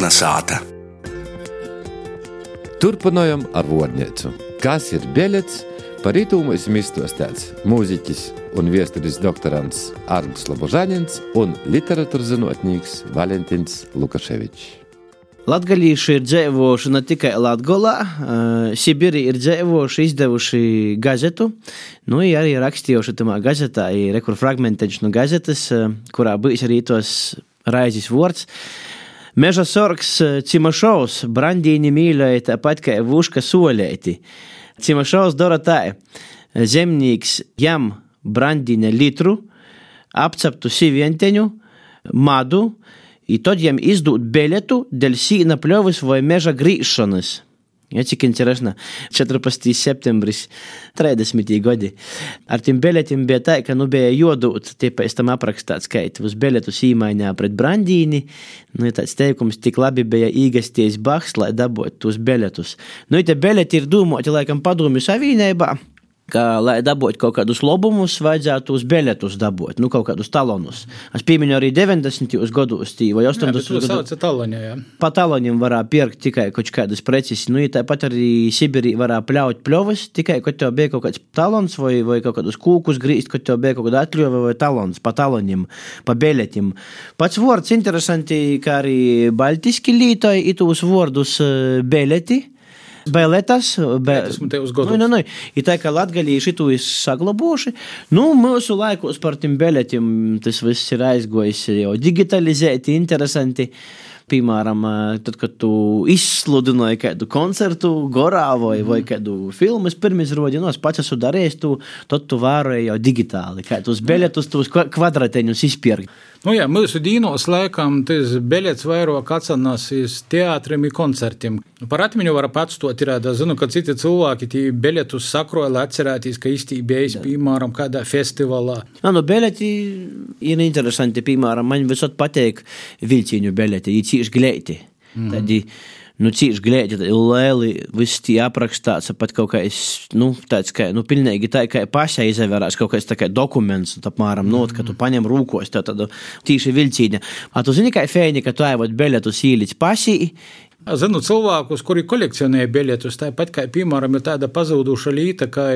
Melna sāta. Turpinājām ar vārnīcu. Kas ir biļets? Par rītumu esmu izstostēts mūziķis un viesturis doktorants Arnsts Lobožanins un literatūras zinātnīgs Valentins Lukaševičs. Latgalīši ir dzīvojuši ne tikai Latgolā, Sibīri ir dzīvojuši, izdevuši gazetu, nu, arī rakstījuši tamā gazetā, ir rekur fragmentiņš no gazetas, kurā bijis arī tos raizes vārds. Meža sorgs Cimašovs, brandīni mīļoja tāpat kā Vuška solēti. Cimašovs dara tā, zemnieks jam brandīne litru, apceptu sivienteņu, madu, i tad jam izdot biļetu dēļ sīna pļovas vai meža grīšanas. Ja, cik interesanti. 14. septembris, 30. gadi. Ar tiem biļetiem bija tā, ka nu bija jodūt, tie pēc tam aprakstāts, ka uz biļetus īmaiņā pret brandīni. Nu, ja tāds teikums tik labi bija īgasties baks, lai dabūtu tos biļetus. Nu, ja tie biļeti ir domāti, laikam, padomju savienībā ka, lai dabūtu kaut kādus labumus, vajadzētu uz biļetus dabūt, nu, kaut kādus talonus. Es pieminu arī 90. gados, vai 80. gados. Taloņā, jā. Pa taloņiem varēja pirkt tikai kaut kādas preces. Nu, ja tāpat arī Sibīrī varēja pļaut pļovas, tikai, kad tev bija kaut kāds talons vai, vai kaut kādus kūkus grīzt, kad tev bija kaut kāda atļuva vai talons pa taloņiem, pa biļetiem. Pats vārds interesanti, kā arī baltiski lītoji, itus vārdus biļeti. Bēlētas, Bēlētas nu, nu, nu. Ir tā, ka latgaļīši to ir saglabojuši. Nu, mūsu laikos par tiem bēlētiem tas viss ir aizgojis jau digitalizēti, interesanti. Piemēram, tad, kad tu izsludināji kādu koncertu, gorā vai, mm. vai kādu filmu, pirms rodinos, pats esmu darījis, tu, tad tu vēroji jau digitāli, kā tos biļetus, tos kvadrateņus izpirkt. Nu, jā, mūsu dīnos laikam tas biļets vairāk atcenas uz teātriem un koncertiem. Nu, par atmiņu var atstot, ir, da, zinu, ka citi cilvēki tī biļetus sakroja, lai atcerēties, ka īsti bijis, piemēram, kādā festivālā. Jā, nu, biļeti ir interesanti, piemēram, man visot pateik vilciņu biļeti, cīši glēti. Mm. Tad, nu, cīši glēti, lieli, viss tie aprakstāts, pat kaut kā, nu, tāds, kā, nu, pilnīgi tā, kā pašai izvērās kaut kāds tā kā dokuments, apmēram, nu, ka tu paņem rūkos, tā tādu tīši vilcīņa. A tu zini, kā fēni, ka tu aivot biļetus īlic pasī, Zinu cilvēkus, kuri kolekcionē biļetus, tāpat kā, piemēram, ir tāda pazuduša līta, kā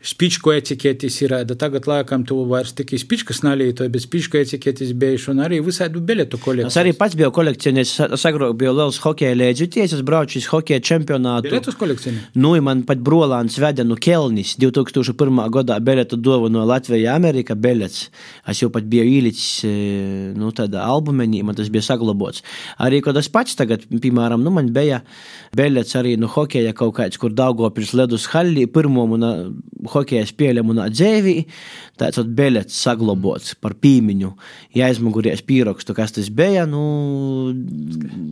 Spičku etiketes ir, da tagad laikam tu vairs tikai spičkas nalītoji, bet spičku etiketes bijuši un arī visādu biļetu kolekciju. Es arī pats biju kolekcionējis, es agrāk biju liels hokeja lēdzīties, es braucu uz hokeja čempionātu. Biļetus kolekcionēji? Nu, man pat brolāns veda no Kelnis 2001. gadā biļetu dovu no Latvija Amerika biļets. Es jau pat biju īlicis, nu, tādā albumenī, man tas bija saglabots. Arī, kad es pats tagad, piemēram, nu, man bija biļets arī no hokeja kaut kāds, kur Daugopils ledus hallī, pirmo man hokeja spēlēm un dzēvī, tāds biļets saglabots par pīmiņu, ja aizmugurēs pierakstu, kas tas bija, nu,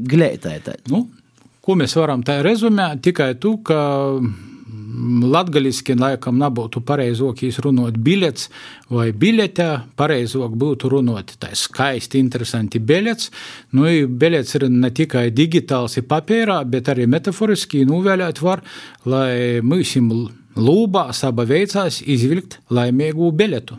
glētai. Nu, ko mēs varam tā rezumēt? Tikai tu, ka Latvijasiski laikam nebūtu pareizāk runāt biļets vai biļetē. Pareizāk būtu runāt tā skaisti, interesanti biļets. Nu, biļets ir ne tikai digitāls, ir papīrā, bet arī metaforiski novēlēt var, lai mēs lūbā saba veicās izvilkt laimīgu biļetu.